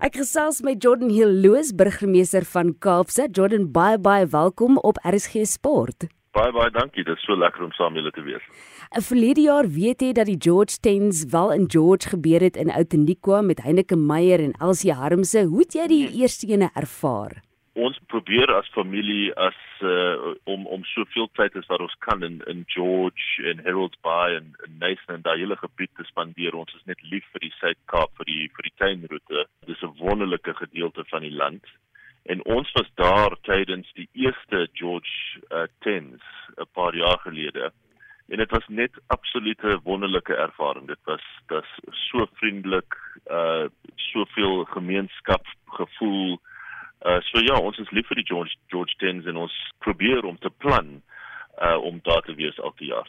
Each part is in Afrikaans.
Ek gesels met Jordan Hill Loos, burgemeester van Kaapstad. Jordan, baie baie welkom op RSG Sport. Baie baie dankie. Dit is so lekker om saam julle te wees. 'n Verlede jaar weet jy dat die George Tens wel in George gebeur het in Outeniqua met Heinike Meyer en Elsie Harmse. Hoe het jy die eerste ene ervaar? Ons probeer as familie as uh, om om soveel tyd as wat ons kan in in George en Harold Bay en Nathan en daai hele gebied te spandeer. Ons is net lief vir die Suid-Kaap vir die vir die tuinroete. Dis 'n wonderlike gedeelte van die land. En ons was daar tydens die eerste George uh, Tens 'n paar jaar gelede. En dit was net absolute wonderlike ervaring. Dit was dit so vriendelik, uh soveel gemeenskap gevoel Uh so ja, ons is lief vir die George George Tens en ons probeer om te plan uh om daar te wees elke jaar.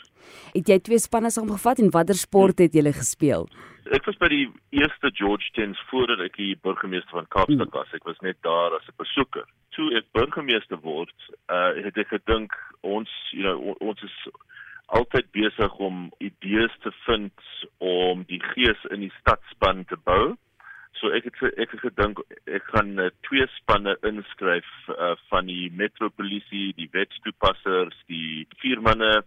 Het jy twee spanne saamgevat en watter sport het julle gespeel? Ek was by die eerste George Tens voordat ek die burgemeester van Kaapstad hmm. was. Ek was net daar as 'n besoeker. Toe ek burgemeester word, uh het ek gedink ons, you know, ons is altyd besig om idees te vind om die gees in die stadspan te bou. So ek het ek het gedink ek gaan uh, twee spanne inskryf uh, van die metropolisie, die wetstoepassers, die vier manne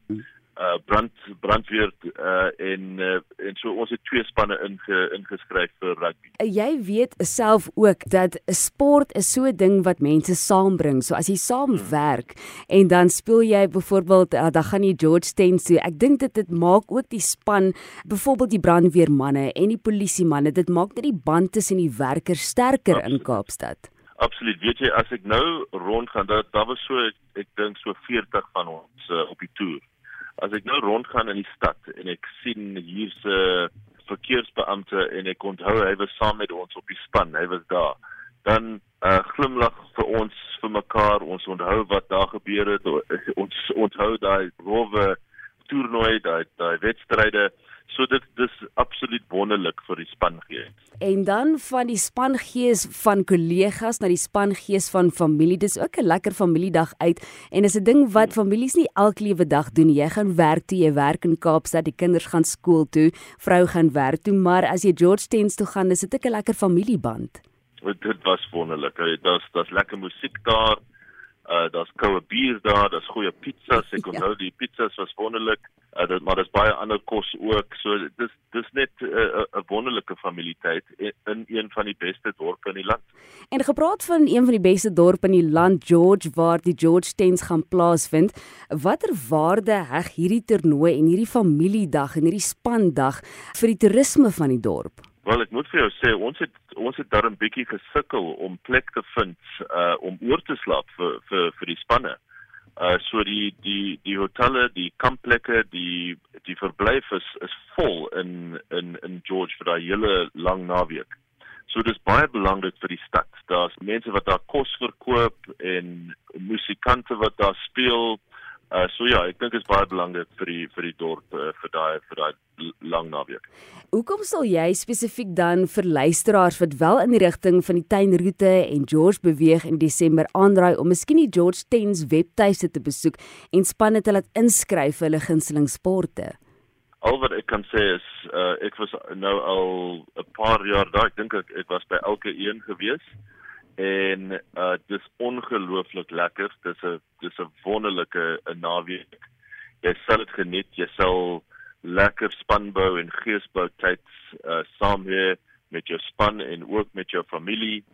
uh brand brandweer uh en uh, en so ons het twee spanne inge, ingeskryf vir rugby. Jy weet self ook dat sport is so 'n ding wat mense saambring. So as jy saamwerk hmm. en dan speel jy byvoorbeeld uh, dan gaan jy George Tens toe. Ek dink dit dit maak ook die span byvoorbeeld die brandweermanne en die polisie manne. Dit maak net die band tussen die werkers sterker Absoluut. in Kaapstad. Absoluut. Weet jy as ek nou rondgaan, daar daar was so ek, ek dink so 40 van ons uh, op die toer as ek nou rondgaan in die stad en ek sien hier's 'n uh, verkeersbeampte en ek onthou hy was saam met ons op die span, hy was daar. Dan uh, glimlag vir ons vir mekaar, ons onthou wat daar gebeur het, ons onthou daai rowe toernooi, daai daai wedstryde. So dit dis absoluut wonderlik vir die spangees. En dan van die spangees van kollegas na die spangees van familie. Dis ook 'n lekker familiedag uit en is 'n ding wat families nie elke liewe dag doen. Jy gaan werk toe, jy werk in Kaapstad, die kinders gaan skool toe, vrou gaan werk toe, maar as jy George Tens toe gaan, is dit 'n lekker familieband. Dit was wonderlik. Daar's daar's lekker musiek daar. Uh daar's koue bier daar, daar's goeie pizzas. Ek ja. onthou ja. die pizzas was wonderlik. Uh dit maar daar's baie ander kos ook. So dis dis net 'n uh, 'n wonderlike familieteit in een van die beste dorpe in die land. En gepraat van een van die beste dorpe in die land, George, waar die George Tens gaan plaasvind. Watter waarde heg hierdie toernooi en hierdie familiedag en hierdie spandag vir die toerisme van die dorp? Wel ek moet vir jou sê ons het ons het daar 'n bietjie gesukkel om plek te vind uh om oor te slaap vir vir vir die spanne. Uh so die die die hotelle, die kampplekke, die die verblyf is is vol in in in George vir daai hele lang naweek. So dis baie belangrik vir die stad. Daar's mense wat daar kos verkoop en musikante wat daar speel. Uh so ja, ek dink dit is baie belangrik vir die vir die dorp uh, vir daai vir daai lang naweek. Hoekom sal jy spesifiek dan vir luisteraars wat wel in die rigting van die tuinroete en George beweeg in Desember aandraai om miskien die George Tens webtuiste te besoek en spanne te laat inskryf vir hulle gunsteling sporte? Al wat ek kan sê is uh ek was nou al 'n paar jaar daar, ek dink ek, ek was by elke een gewees en uh dis ongelooflik lekker. Dis 'n dis 'n wonderlike 'n naweek. Jy sal dit geniet. Jy sal lekker spanbou en geesbou tyd uh saam hier met jou span en ook met jou familie.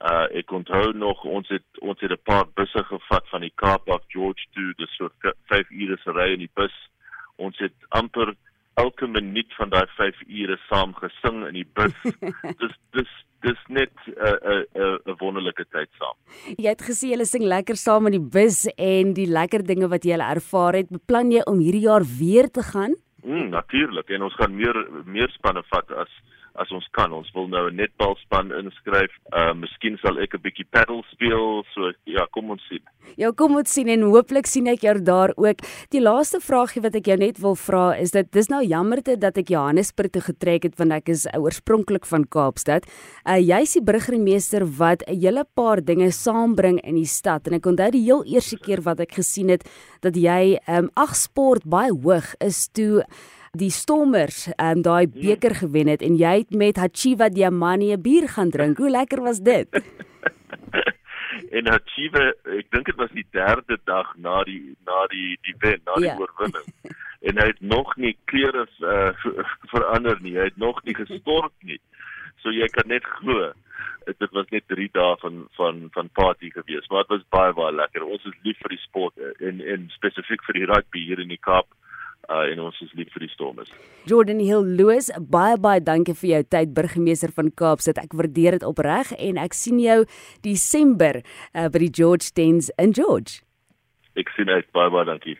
Uh ek onthou nog ons het ons het 'n paar busse gevat van die Kaap af George toe, dis so 5 ure se ry in die bus. Ons het amper elke minuut van daai 5 ure saam gesing in die bus. dis wonderlike tyd saam. Jy het gesê jy sing lekker saam in die bus en die lekker dinge wat jy al ervaar het. Beplan jy om hierdie jaar weer te gaan? Mm, natuurlik en ons gaan meer meer spanne vat as as ons kan. Ons wil nou 'n netbalspan inskryf. Uh miskien sal ek 'n bietjie paddle speel. So ja, kom ons sien. Ja, kom ons sien en hooplik sien ek jou daar ook. Die laaste vraagie wat ek jou net wil vra is dat dis nou jammerte dat ek Johannesburg toe getrek het want ek is oorspronklik van Kaapstad. Uh jy's die burgemeester wat 'n hele paar dinge saambring in die stad en ek onthou die heel eerste keer wat ek gesien het dat jy um ag sport baie hoog is toe die Stormers um, daai beker gewen het en jy het met Hachiva Diamani 'n bier gaan drink. Hoe lekker was dit? en Hachiva, ek dink dit was die derde dag na die na die die wen, na die ja. oorwinning. en hy het nog nie klere uh, verander nie. Hy het nog nie gestort nie. So jy kan net glo dit was net 3 dae van van van party gewees, maar dit was baie baie lekker. Ons is lief vir die sport en en spesifiek vir die rugby hier in die Kaap. Uh, en ons is lief vir die Stormers. Jordan Hill Loos, baie baie dankie vir jou tyd burgemeester van Kaapstad. Ek waardeer dit opreg en ek sien jou Desember uh, by die George Tens in George. Ek sien uit baie baie dankie.